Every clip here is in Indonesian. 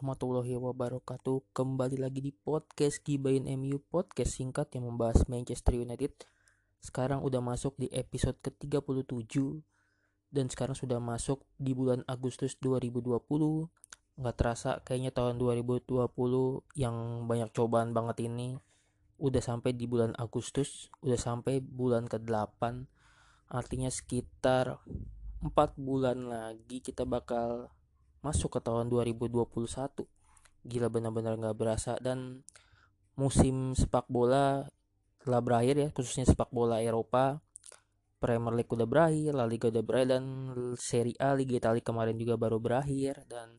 Warahmatullahi wabarakatuh. Kembali lagi di podcast Gibain MU Podcast singkat yang membahas Manchester United. Sekarang udah masuk di episode ke-37 Dan sekarang sudah masuk di bulan Agustus 2020 Nggak terasa kayaknya tahun 2020 yang banyak cobaan banget ini Udah sampai di bulan Agustus Udah sampai bulan ke-8 Artinya sekitar 4 bulan lagi kita bakal masuk ke tahun 2021 gila benar-benar nggak berasa. Dan musim sepak bola telah berakhir ya khususnya sepak bola Eropa. Premier League udah berakhir, La Liga udah berakhir dan Serie A Liga Italia kemarin juga baru berakhir. Dan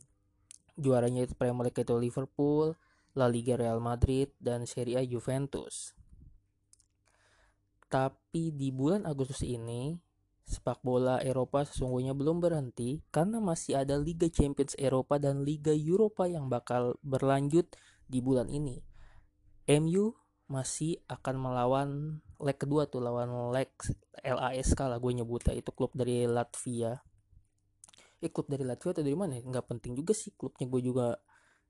juaranya itu Premier League itu Liverpool, La Liga Real Madrid dan Serie A Juventus. Tapi di bulan Agustus ini sepak bola Eropa sesungguhnya belum berhenti karena masih ada Liga Champions Eropa dan Liga Eropa yang bakal berlanjut di bulan ini. MU masih akan melawan leg kedua tuh lawan leg LASK lah gue nyebutnya itu klub dari Latvia. Eh klub dari Latvia atau dari mana? Ya? Nggak penting juga sih klubnya gue juga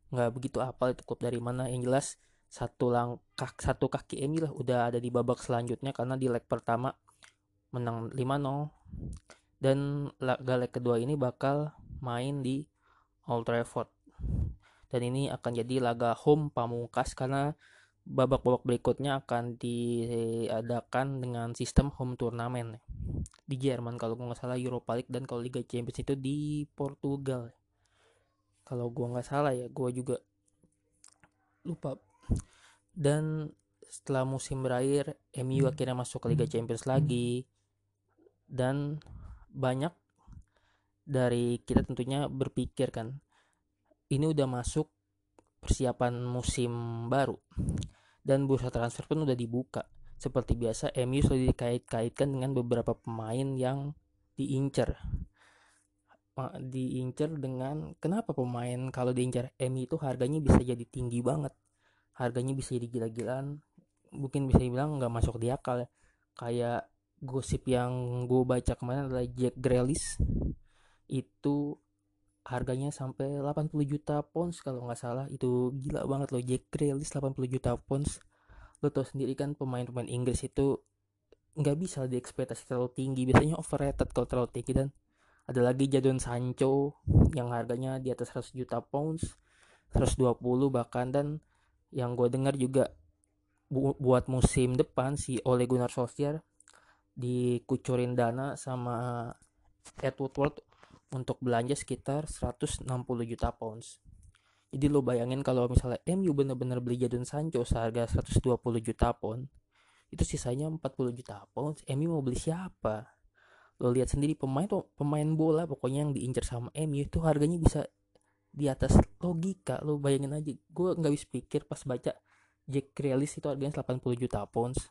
nggak begitu apal itu klub dari mana. Yang jelas satu langkah satu kaki MU lah udah ada di babak selanjutnya karena di leg pertama menang 5-0 dan laga leg kedua ini bakal main di Old Trafford. Dan ini akan jadi laga home pamungkas karena babak-babak berikutnya akan diadakan dengan sistem home turnamen di Jerman kalau gue nggak salah Europa League dan kalau Liga Champions itu di Portugal. Kalau gue nggak salah ya gue juga lupa. Dan setelah musim berakhir MU akhirnya masuk ke Liga Champions lagi dan banyak dari kita tentunya berpikir kan ini udah masuk persiapan musim baru. Dan bursa transfer pun udah dibuka. Seperti biasa MU sudah dikait-kaitkan dengan beberapa pemain yang diincer diincer dengan kenapa pemain kalau diincar MU itu harganya bisa jadi tinggi banget? Harganya bisa jadi gila-gilaan. Mungkin bisa dibilang nggak masuk di akal ya. Kayak gosip yang gue baca kemarin adalah Jack Grealish. Itu harganya sampai 80 juta pounds kalau nggak salah. Itu gila banget loh Jack Grealish 80 juta pounds. Lo tau sendiri kan pemain-pemain Inggris itu nggak bisa diekspektasi terlalu tinggi. Biasanya overrated kalau terlalu tinggi. Dan ada lagi Jadon Sancho yang harganya di atas 100 juta pounds 120 bahkan. Dan yang gue dengar juga bu buat musim depan si Ole Gunnar Solskjaer dikucurin dana sama Edward Ward untuk belanja sekitar 160 juta pounds. Jadi lo bayangin kalau misalnya MU bener-bener beli Jadon Sancho seharga 120 juta pound, itu sisanya 40 juta pounds. MU mau beli siapa? Lo lihat sendiri pemain pemain bola pokoknya yang diincar sama MU itu harganya bisa di atas logika. Lo bayangin aja, gue nggak bisa pikir pas baca Jack Grealish itu harganya 80 juta pounds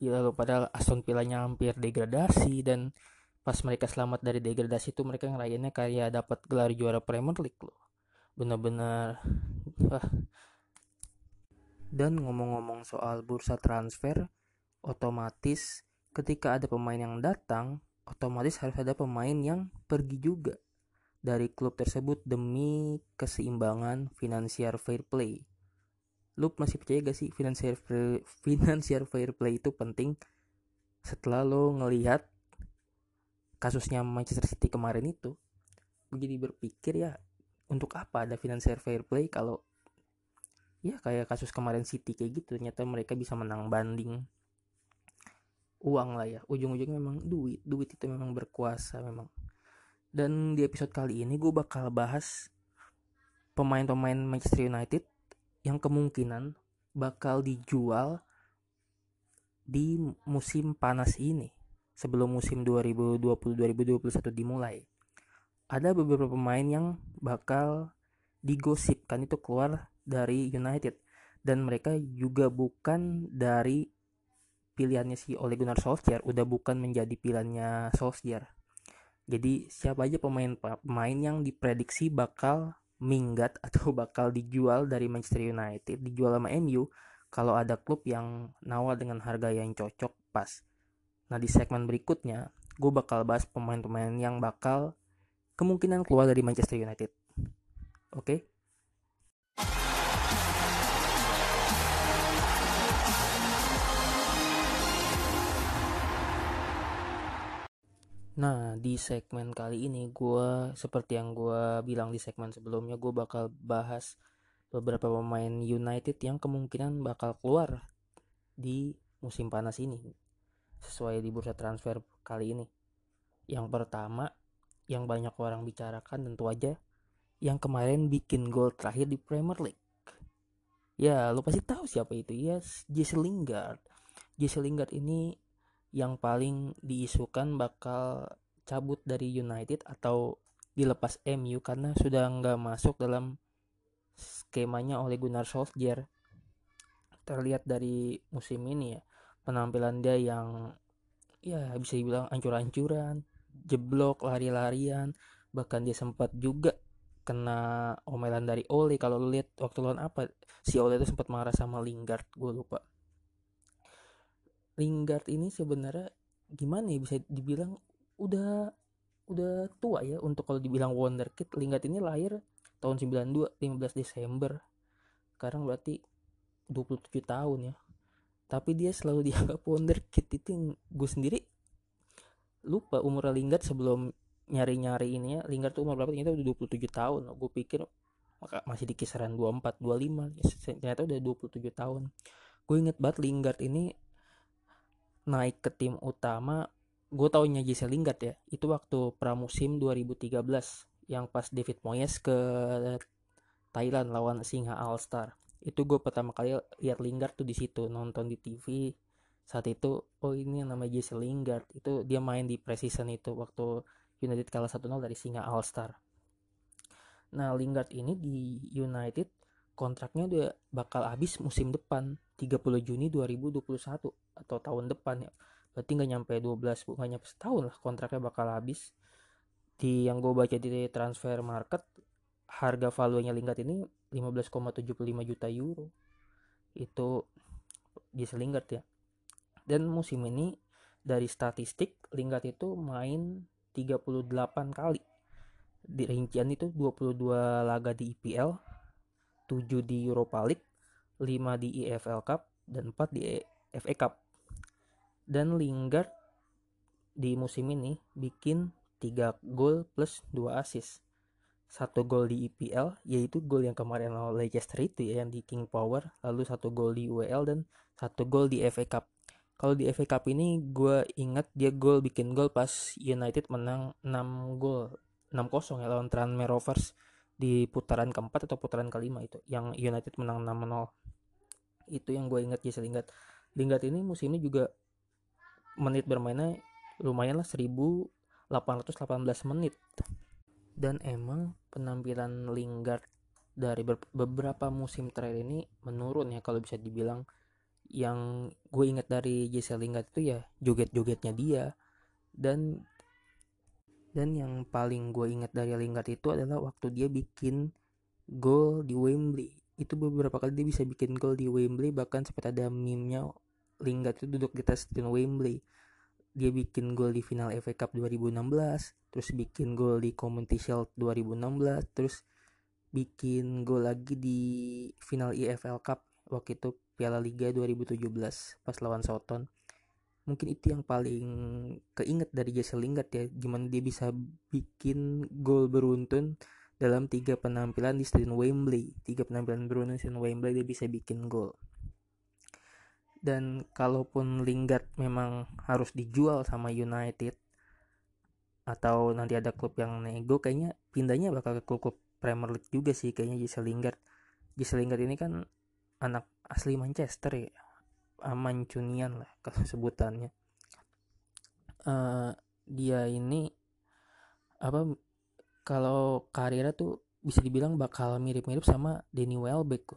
Gila loh padahal Aston Villa-nya hampir degradasi dan pas mereka selamat dari degradasi itu mereka ngerayainnya kayak dapat gelar juara Premier League loh. Bener-bener. Dan ngomong-ngomong soal bursa transfer, otomatis ketika ada pemain yang datang, otomatis harus ada pemain yang pergi juga dari klub tersebut demi keseimbangan finansial fair play lu masih percaya gak sih financial fair, financial fair play itu penting? Setelah lo ngelihat kasusnya Manchester City kemarin itu gue jadi berpikir ya untuk apa ada financial fair play kalau ya kayak kasus kemarin City kayak gitu ternyata mereka bisa menang banding uang lah ya. Ujung-ujungnya memang duit duit itu memang berkuasa memang. Dan di episode kali ini gue bakal bahas pemain-pemain Manchester United yang kemungkinan bakal dijual di musim panas ini sebelum musim 2020-2021 dimulai. Ada beberapa pemain yang bakal digosipkan itu keluar dari United dan mereka juga bukan dari pilihannya si Ole Gunnar Solskjaer, udah bukan menjadi pilihannya Solskjaer. Jadi siapa aja pemain-pemain yang diprediksi bakal minggat atau bakal dijual dari Manchester United dijual sama MU kalau ada klub yang nawar dengan harga yang cocok pas nah di segmen berikutnya gue bakal bahas pemain-pemain yang bakal kemungkinan keluar dari Manchester United. Oke. Okay? Nah, di segmen kali ini gue seperti yang gue bilang di segmen sebelumnya gue bakal bahas beberapa pemain United yang kemungkinan bakal keluar di musim panas ini sesuai di bursa transfer kali ini. Yang pertama yang banyak orang bicarakan tentu aja yang kemarin bikin gol terakhir di Premier League. Ya, lo pasti tahu siapa itu. Yes, Jesse Lingard. Jesse Lingard ini yang paling diisukan bakal cabut dari United atau dilepas MU karena sudah nggak masuk dalam skemanya oleh Gunnar Solskjaer. Terlihat dari musim ini ya penampilan dia yang ya bisa dibilang ancur-ancuran jeblok lari-larian bahkan dia sempat juga kena omelan dari Ole. Kalau lihat waktu lawan apa? Si Ole itu sempat marah sama Lingard gue lupa Lingard ini sebenarnya gimana ya bisa dibilang udah udah tua ya untuk kalau dibilang wonderkid Lingard ini lahir tahun 92 15 Desember. Sekarang berarti 27 tahun ya. Tapi dia selalu dianggap wonderkid itu gue sendiri lupa umur Lingard sebelum nyari-nyari ini ya. Lingard tuh umur berapa? Ternyata udah 27 tahun. Gue pikir masih di kisaran 24 25 ternyata udah 27 tahun. Gue inget banget Lingard ini naik ke tim utama gue taunya Jesse Lingard ya itu waktu pramusim 2013 yang pas David Moyes ke Thailand lawan Singa All Star itu gue pertama kali lihat Lingard tuh di situ nonton di TV saat itu oh ini yang namanya Jesse Lingard. Itu dia main di preseason itu waktu United kalah 1-0 dari Singa All Star nah Lingard ini di United kontraknya udah bakal habis musim depan 30 Juni 2021 atau tahun depan ya. Berarti nggak nyampe 12 bu. Nyampe setahun lah kontraknya bakal habis. Di yang gue baca di transfer market harga valuenya Lingard ini 15,75 juta euro. Itu di Lingard ya. Dan musim ini dari statistik Lingard itu main 38 kali. Di rincian itu 22 laga di IPL 7 di Europa League 5 di EFL Cup dan 4 di FA Cup. Dan Lingard di musim ini bikin 3 gol plus 2 assist. Satu gol di EPL yaitu gol yang kemarin lawan Leicester itu ya yang di King Power, lalu satu gol di UEL dan satu gol di FA Cup. Kalau di FA Cup ini gue ingat dia gol bikin gol pas United menang 6 gol 6-0 ya lawan Tranmere Rovers di putaran keempat atau putaran kelima itu yang United menang 6-0 itu yang gue ingat Jesse Lingard Lingard ini musim ini juga menit bermainnya lumayan lah 1818 menit. Dan emang penampilan Lingard dari beberapa musim terakhir ini menurun ya kalau bisa dibilang. Yang gue ingat dari Jesse Lingard itu ya joget-jogetnya dia. Dan dan yang paling gue ingat dari Lingard itu adalah waktu dia bikin gol di Wembley. Itu beberapa kali dia bisa bikin gol di Wembley bahkan sempat ada meme-nya Lingard itu duduk di stadion Wembley. Dia bikin gol di final FA Cup 2016 terus bikin gol di Community Shield 2016 terus bikin gol lagi di final EFL Cup waktu itu Piala Liga 2017 pas lawan Southampton. Mungkin itu yang paling keinget dari Jesse Lingard ya gimana dia bisa bikin gol beruntun dalam tiga penampilan di Stadion Wembley. Tiga penampilan Bruno di Stadion Wembley dia bisa bikin gol dan kalaupun Lingard memang harus dijual sama United atau nanti ada klub yang nego kayaknya pindahnya bakal ke klub, Premier League juga sih kayaknya Jesse Lingard. Jesse Lingard ini kan anak asli Manchester ya. Mancunian lah kalau sebutannya. Uh, dia ini apa kalau karirnya tuh bisa dibilang bakal mirip-mirip sama Danny Welbeck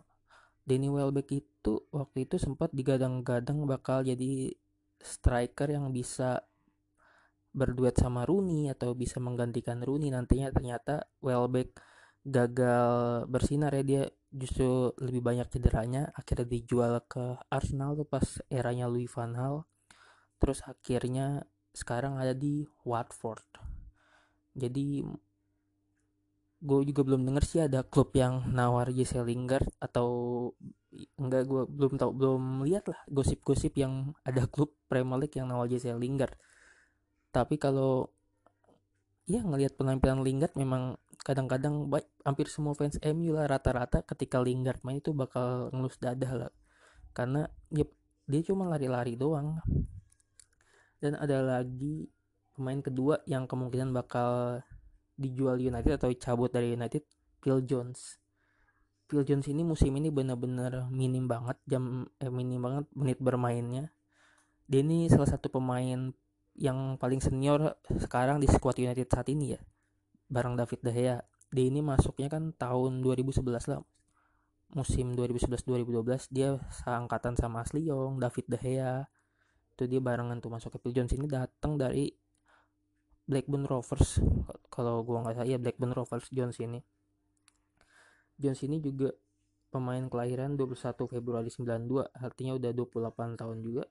Danny Welbeck itu waktu itu sempat digadang-gadang bakal jadi striker yang bisa berduet sama Rooney atau bisa menggantikan Rooney nantinya. Ternyata Welbeck gagal bersinar ya dia justru lebih banyak cederanya. Akhirnya dijual ke Arsenal tuh pas eranya Louis van Gaal. Terus akhirnya sekarang ada di Watford. Jadi gue juga belum denger sih ada klub yang nawar Jesse Lingard atau enggak gue belum tahu belum lihat lah gosip-gosip yang ada klub Premier League yang nawar Jesse Lingard. Tapi kalau ya ngelihat penampilan Lingard memang kadang-kadang baik hampir semua fans MU lah rata-rata ketika Lingard main itu bakal ngelus dadah lah. Karena ya dia cuma lari-lari doang. Dan ada lagi pemain kedua yang kemungkinan bakal dijual United atau cabut dari United Phil Jones Phil Jones ini musim ini benar-benar minim banget jam eh, minim banget menit bermainnya. Dia ini salah satu pemain yang paling senior sekarang di skuad United saat ini ya bareng David De Gea. Dia ini masuknya kan tahun 2011 lah musim 2011-2012 dia seangkatan sama Asli Young, David De Gea. Itu dia barengan tuh masuk ke Phil Jones ini datang dari Blackburn Rovers kalau gua nggak salah ya Blackburn Rovers Jones ini Jones ini juga pemain kelahiran 21 Februari 92 artinya udah 28 tahun juga.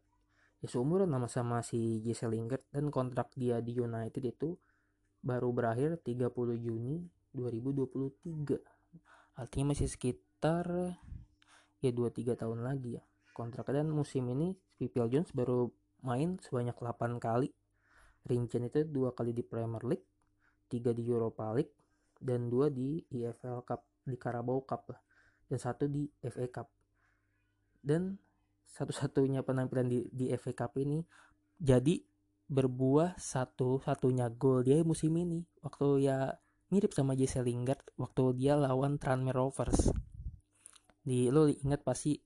Ya seumuran nama sama si Jesse Lingard dan kontrak dia di United itu baru berakhir 30 Juni 2023 artinya masih sekitar ya 2-3 tahun lagi ya kontrak dan musim ini Phil Jones baru main sebanyak 8 kali. Rincian itu dua kali di Premier League tiga di Europa League dan dua di EFL Cup di Carabao Cup lah dan satu di FA Cup. Dan satu-satunya penampilan di, di FA Cup ini jadi berbuah satu-satunya gol dia musim ini. Waktu ya mirip sama Jesse Lingard waktu dia lawan Tranmere Rovers. Di lo ingat pasti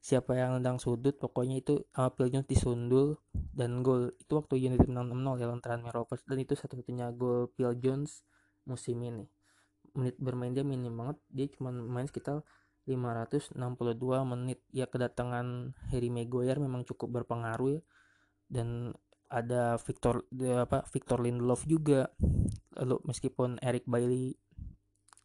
siapa yang nendang sudut pokoknya itu Phil Jones disundul dan gol. Itu waktu United menang 6-0 ya lawan Tranmere Rovers. Dan itu satu-satunya gol Phil Jones musim ini menit bermain dia minim banget dia cuma main sekitar 562 menit ya kedatangan Harry Maguire memang cukup berpengaruh ya dan ada Victor apa Victor Lindelof juga lalu meskipun Eric Bailey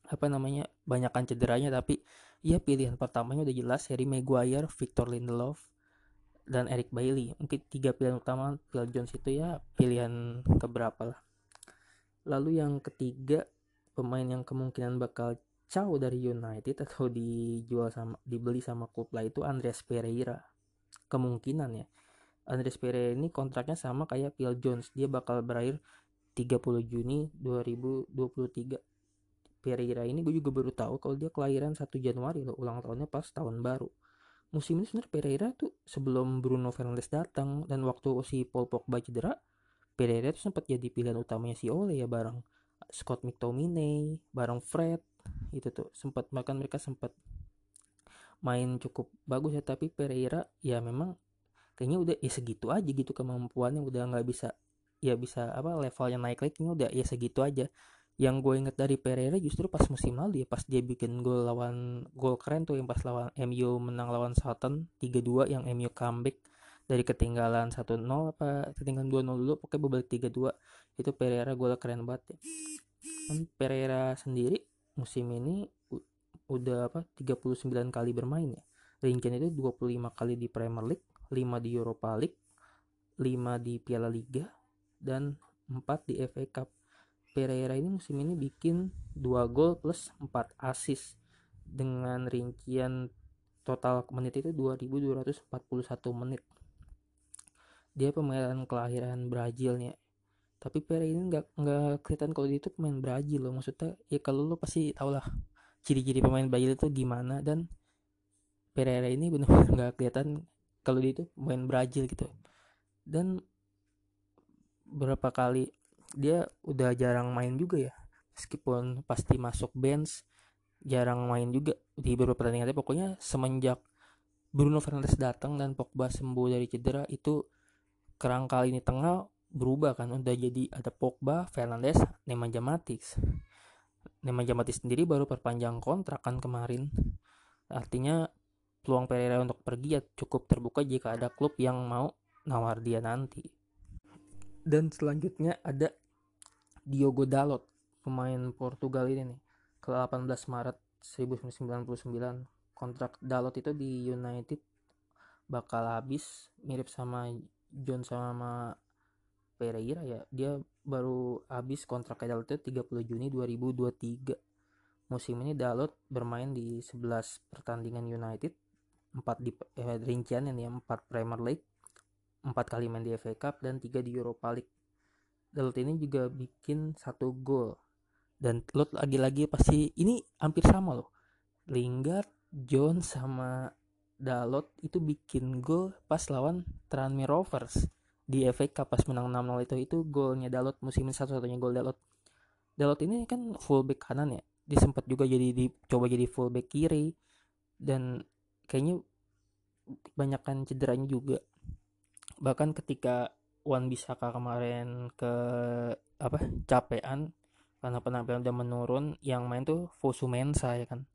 apa namanya banyakkan cederanya tapi ya pilihan pertamanya udah jelas Harry Maguire, Victor Lindelof dan Eric Bailey. Mungkin tiga pilihan utama Phil Jones itu ya pilihan keberapa lah. Lalu yang ketiga pemain yang kemungkinan bakal caw dari United atau dijual sama dibeli sama klub lah itu Andreas Pereira. Kemungkinan ya. Andreas Pereira ini kontraknya sama kayak Phil Jones. Dia bakal berakhir 30 Juni 2023 Pereira ini gue juga baru tahu kalau dia kelahiran 1 Januari loh ulang tahunnya pas tahun baru musim ini sebenarnya Pereira tuh sebelum Bruno Fernandes datang dan waktu si Paul Pogba cedera Pereira tuh sempat jadi pilihan utamanya si Ole ya bareng Scott McTominay bareng Fred itu tuh sempat makan mereka sempat main cukup bagus ya tapi Pereira ya memang kayaknya udah ya segitu aja gitu kemampuannya udah nggak bisa ya bisa apa levelnya naik lagi udah ya segitu aja. Yang gue inget dari Pereira justru pas musim lalu ya pas dia bikin gol lawan gol keren tuh yang pas lawan MU menang lawan Southampton 3-2 yang MU comeback dari ketinggalan 1-0 apa ketinggalan 2-0 dulu pokoknya balik 3-2 itu Pereira gol keren banget ya. Dan Pereira sendiri musim ini udah apa 39 kali bermain ya. Rincian itu 25 kali di Premier League 5 di Europa League 5 di Piala Liga dan 4 di FA Cup. Pereira ini musim ini bikin 2 gol plus 4 assist dengan rincian total menit itu 2241 menit. Dia pemain kelahiran Brazil tapi Pereira ini nggak nggak kelihatan kalau dia itu pemain Brazil loh. Maksudnya ya kalau lo pasti tau lah ciri-ciri pemain Brazil itu gimana. Dan Pereira ini benar-benar nggak kelihatan kalau dia itu pemain Brazil gitu. Dan berapa kali dia udah jarang main juga ya. Meskipun pasti masuk bench jarang main juga di beberapa pertandingan. Pokoknya semenjak Bruno Fernandes datang dan Pogba sembuh dari cedera itu kerangka ini tengah berubah kan udah jadi ada Pogba, Fernandes, Nemanja Matic. Nemanja Matic sendiri baru perpanjang kontrak kan kemarin. Artinya peluang Pereira untuk pergi ya cukup terbuka jika ada klub yang mau nawar dia nanti. Dan selanjutnya ada Diogo Dalot pemain Portugal ini nih ke 18 Maret 1999 kontrak Dalot itu di United bakal habis mirip sama John sama Pereira ya dia baru habis kontrak Dalot itu 30 Juni 2023 musim ini Dalot bermain di 11 pertandingan United 4 di eh, rincian ini 4 Premier League 4 kali main di FA Cup dan 3 di Europa League. Dalot ini juga bikin satu gol. Dan Lot lagi-lagi pasti ini hampir sama loh. Lingard, Jones sama Dalot itu bikin gol pas lawan Tranmere Rovers di FA Cup pas menang 6-0 itu itu golnya Dalot musim ini satu-satunya gol Dalot. Dalot ini kan fullback kanan ya dia sempat juga jadi dicoba jadi fullback kiri dan kayaknya banyakkan cederanya juga. Bahkan ketika Wan Bisaka kemarin ke apa capean karena penampilan udah menurun yang main tuh Fosu Mensa ya kan.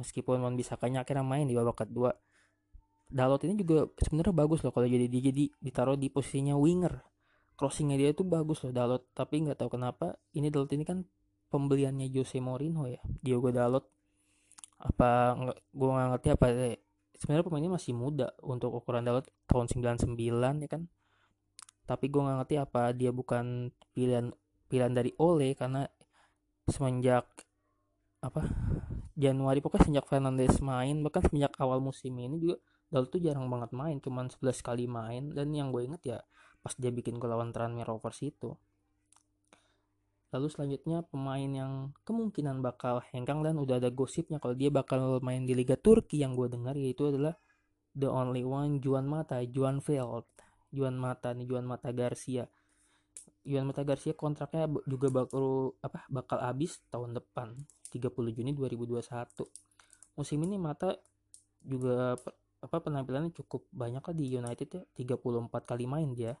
Meskipun Wan Bisakanya akhirnya main di babak kedua Dalot ini juga sebenarnya bagus loh kalau jadi dia jadi ditaruh di posisinya winger. Crossingnya dia tuh bagus loh Dalot tapi nggak tahu kenapa ini Dalot ini kan pembeliannya Jose Mourinho ya. Diogo Dalot apa nggak gue nggak ngerti apa deh sebenarnya pemainnya masih muda untuk ukuran Dalot tahun 99 ya kan? Tapi gue nggak ngerti apa dia bukan pilihan pilihan dari Ole karena semenjak apa Januari pokoknya sejak Fernandes main bahkan sejak awal musim ini juga Dal tuh jarang banget main cuman 11 kali main. Dan yang gue inget ya pas dia bikin gol lawan Tranmere Rovers itu. Lalu selanjutnya pemain yang kemungkinan bakal hengkang dan udah ada gosipnya kalau dia bakal main di Liga Turki yang gue dengar yaitu adalah the only one Juan Mata Juan Veld Juan Mata nih Juan Mata Garcia. Juan Mata Garcia kontraknya juga bakal apa bakal habis tahun depan 30 Juni 2021 musim ini Mata juga apa penampilannya cukup banyak lah di United ya? 34 kali main dia.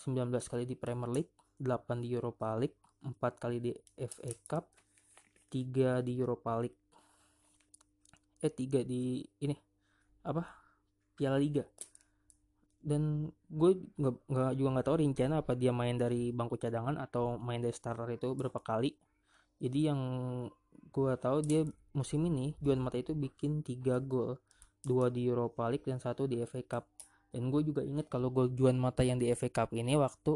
19 kali di Premier League 8 di Europa League 4 kali di FA Cup 3 di Europa League. Eh 3 di ini apa? Piala Liga. Dan gue nggak juga nggak tahu rincian apa dia main dari bangku cadangan atau main dari starter itu berapa kali. Jadi yang gue tahu dia musim ini Juan Mata itu bikin 3 gol dua di Europa League dan satu di FA Cup. Dan gue juga inget kalau gol Juan Mata yang di FA Cup ini waktu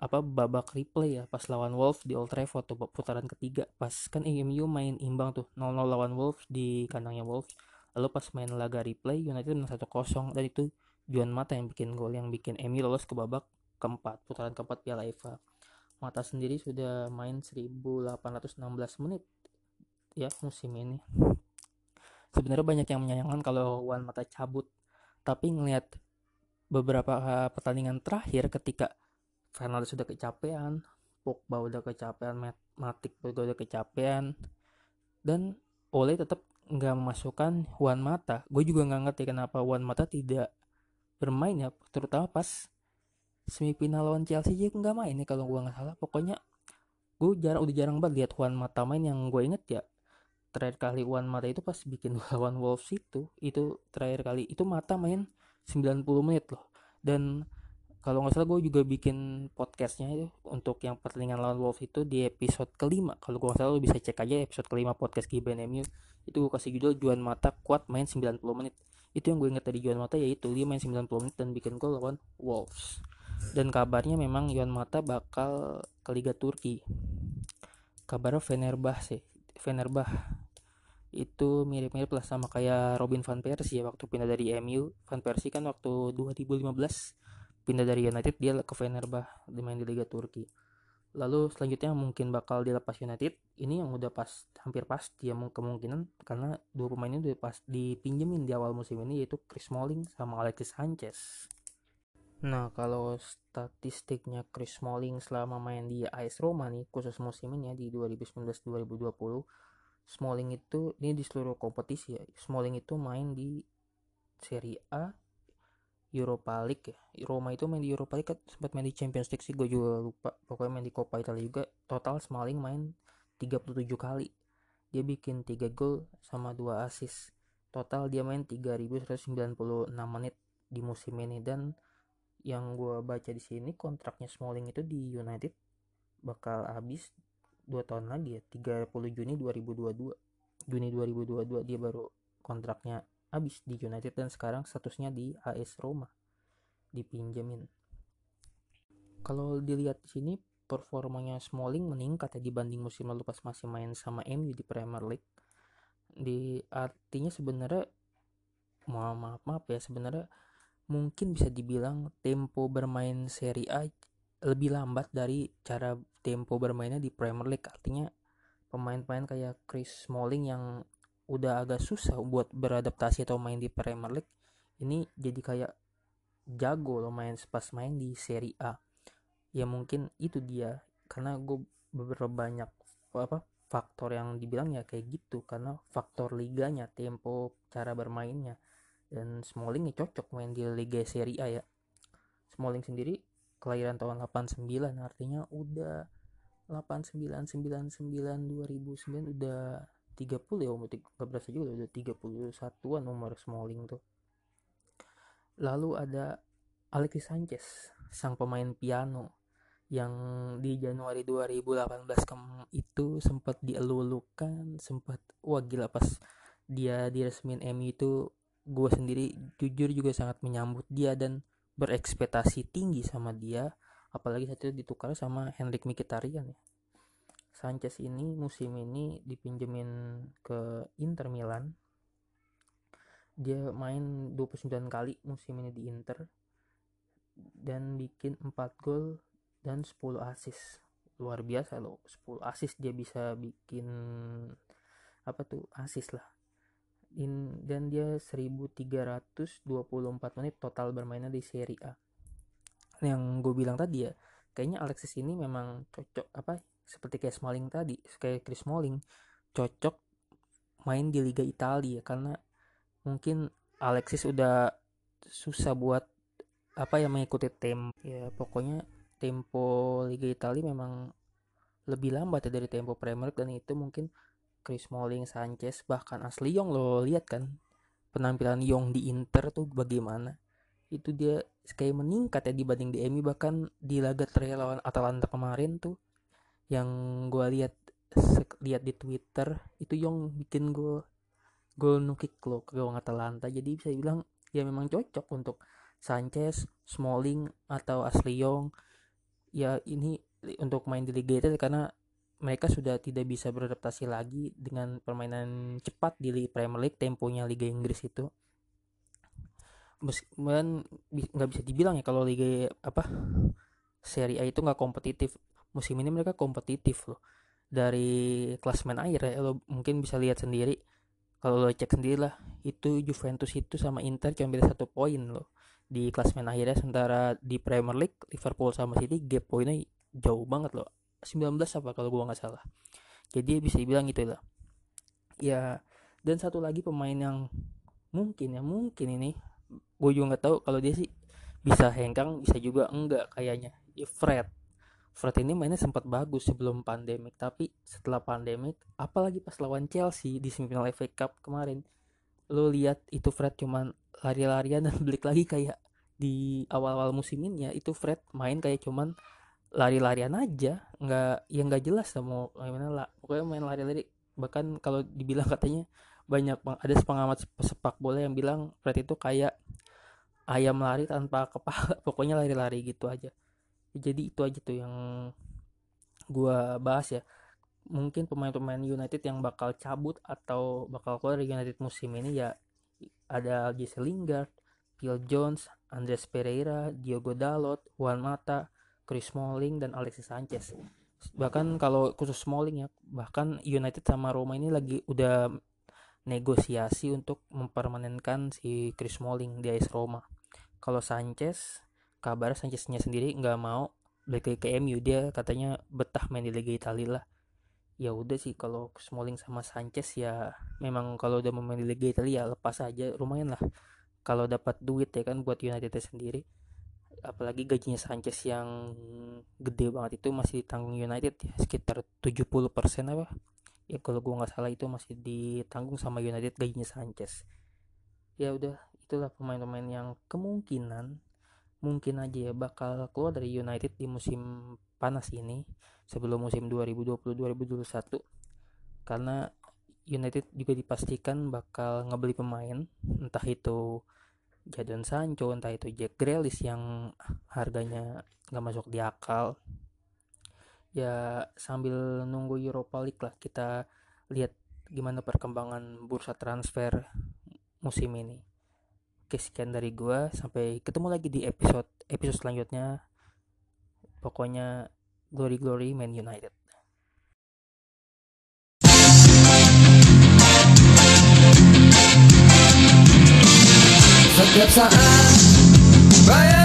apa babak replay ya pas lawan Wolves di Old Trafford tuh putaran ketiga. Pas kan MU main imbang tuh 0-0 lawan Wolves di kandangnya Wolves. Lalu pas main laga replay United menang 1-0 dan itu Juan Mata yang bikin gol yang bikin MU lolos ke babak keempat putaran keempat Piala FA Mata sendiri sudah main 1816 menit ya musim ini sebenarnya banyak yang menyayangkan kalau Wan Mata cabut. Tapi ngelihat beberapa eh, pertandingan terakhir ketika Fernandes sudah kecapean Pogba udah kecapean Matic juga udah kecapean dan Ole tetap nggak memasukkan Wan Mata. Gue juga nggak ngerti kenapa Wan Mata tidak bermain ya terutama pas semifinal lawan Chelsea juga nggak main nih kalau gue nggak salah. Pokoknya gue jarang udah jarang banget lihat Wan Mata main. Yang gue inget ya terakhir kali One Mata itu pas bikin lawan Wolves itu itu terakhir kali itu Mata main 90 menit loh. Dan kalau nggak salah gue juga bikin podcastnya itu untuk yang pertandingan lawan Wolves itu di episode kelima. Kalau gue nggak salah lo bisa cek aja episode kelima podcast Giben MU itu gue kasih judul Juan Mata kuat main 90 menit. Itu yang gue inget tadi Juan Mata yaitu dia main 90 menit dan bikin gol lawan Wolves. Dan kabarnya memang Juan Mata bakal ke Liga Turki. Kabarnya Fenerbahce Fenerbah itu mirip-mirip lah sama kayak Robin van Persie ya waktu pindah dari MU van Persie kan waktu 2015 pindah dari United dia ke Fenerbah main di Liga Turki. Lalu selanjutnya mungkin bakal dilepas United. Ini yang udah pas hampir pasti ya kemungkinan karena dua pemain ini udah pas dipinjemin di awal musim ini yaitu Chris Smalling sama Alexis Sanchez Nah, kalau statistiknya Chris Smalling selama main di AS Roma nih, khusus musim ini ya di 2019-2020, Smalling itu ini di seluruh kompetisi ya. Smalling itu main di Serie A, Europa League ya. Roma itu main di Europa League kan sempat main di Champions League sih gue juga lupa. Pokoknya main di Coppa Italia juga. Total Smalling main 37 kali. Dia bikin 3 gol sama 2 assist. Total dia main 3196 menit di musim ini dan yang gue baca di sini kontraknya Smalling itu di United bakal habis 2 tahun lagi ya 30 Juni 2022 Juni 2022 dia baru kontraknya habis di United dan sekarang statusnya di AS Roma dipinjemin. Kalau dilihat di sini performanya Smalling meningkat ya dibanding musim lalu pas masih main sama MU di Premier League. Di artinya sebenarnya maaf maaf maaf ya sebenarnya mungkin bisa dibilang tempo bermain Serie A lebih lambat dari cara tempo bermainnya di Premier League. Artinya pemain-pemain kayak Chris Smalling yang udah agak susah buat beradaptasi atau main di Premier League ini jadi kayak jago loh main pas main di Serie A. Ya mungkin itu dia karena gue beberapa banyak apa faktor yang dibilang ya kayak gitu karena faktor liganya tempo cara bermainnya dan Smalling ya cocok main di Liga Serie A ya. Smalling sendiri kelahiran tahun 89 artinya udah 8999 2009 udah 30 ya umur gak berasa juga udah 31an umur Smalling tuh. Lalu ada Alexis Sanchez sang pemain piano yang di Januari 2018 itu sempat dielulukan sempat wah gila pas dia diresmin MU itu gue sendiri jujur juga sangat menyambut dia dan berekspektasi tinggi sama dia apalagi saat itu ditukar sama Henrik Mkhitaryan ya. Sanchez ini musim ini dipinjemin ke Inter Milan. Dia main 29 kali musim ini di Inter dan bikin 4 gol dan 10 assist. Luar biasa loh 10 assist dia bisa bikin apa tuh assist lah in, dan dia 1324 menit total bermainnya di Serie A. Yang gue bilang tadi ya kayaknya Alexis ini memang cocok apa seperti kayak Smalling tadi kayak Chris Smalling cocok main di Liga Italia karena mungkin Alexis udah susah buat apa yang mengikuti tempo ya pokoknya tempo Liga Italia memang lebih lambat ya dari tempo Premier League dan itu mungkin Chris Smalling, Sanchez, bahkan Asli Young lo lihat kan penampilan Young di Inter tuh bagaimana. Itu dia kayak meningkat ya dibanding di MU bahkan di laga terakhir lawan Atalanta kemarin tuh. Yang gue lihat lihat di Twitter itu Young bikin gol gol nukik lo ke gawang Atalanta. Jadi bisa bilang ya memang cocok untuk Sanchez, Smalling atau Asli Young. Ya ini untuk main di Liga Italia karena mereka sudah tidak bisa beradaptasi lagi dengan permainan cepat di Premier League temponya Liga Inggris itu. Meskipun nggak bisa dibilang ya kalau Liga apa Serie A itu nggak kompetitif. Musim ini mereka kompetitif loh. Dari klasmen air ya lo mungkin bisa lihat sendiri. Kalau lo cek sendiri lah itu Juventus itu sama Inter cuma beda satu poin loh. Di klasmen akhirnya sementara di Premier League Liverpool sama City gap poinnya jauh banget loh 19 apa kalau gua nggak salah. Jadi bisa dibilang gitu lah. Ya dan satu lagi pemain yang mungkin ya mungkin ini gue juga nggak tahu kalau dia sih bisa hengkang bisa juga enggak kayaknya. Ya Fred. Fred ini mainnya sempat bagus sebelum pandemik tapi setelah pandemik apalagi pas lawan Chelsea di semifinal FA Cup kemarin lo lihat itu Fred cuman lari-larian dan balik lagi kayak di awal-awal musim ini ya itu Fred main kayak cuman lari-larian aja nggak yang nggak jelas mau gimana lah. Pokoknya main lari-lari bahkan kalau dibilang katanya banyak ada pengamat sepak bola yang bilang Fred itu kayak ayam lari tanpa kepala pokoknya lari-lari gitu aja. Jadi itu aja tuh yang gua bahas ya. Mungkin pemain-pemain United yang bakal cabut atau bakal keluar dari United musim ini ya ada Jesse Lingard, Phil Jones, Andres Pereira, Diogo Dalot, Juan Mata, Chris Smalling dan Alexis Sanchez. Bahkan kalau khusus Smalling ya bahkan United sama Roma ini lagi udah negosiasi untuk mempermanenkan si Chris Smalling di AS Roma. Kalau Sanchez kabar Sancheznya sendiri nggak mau balik ke MU dia katanya betah main di Liga Italia lah. Ya udah sih kalau Smalling sama Sanchez ya memang kalau udah main di Liga Italia lepas aja lumayan lah. Kalau dapat duit ya kan buat United sendiri apalagi gajinya Sanchez yang gede banget itu masih ditanggung United ya sekitar 70% apa. Ya kalau gua nggak salah itu masih ditanggung sama United gajinya Sanchez. Ya udah itulah pemain-pemain yang kemungkinan mungkin aja ya bakal keluar dari United di musim panas ini sebelum musim 2020-2021 karena United juga dipastikan bakal ngebeli pemain entah itu Jadon Sancho entah itu Jack Grealish yang harganya nggak masuk di akal. Ya sambil nunggu Europa League lah kita lihat gimana perkembangan bursa transfer musim ini. Oke sekian dari gua. Sampai ketemu lagi di episode episode selanjutnya. Pokoknya glory glory Man United Zaklep sa a,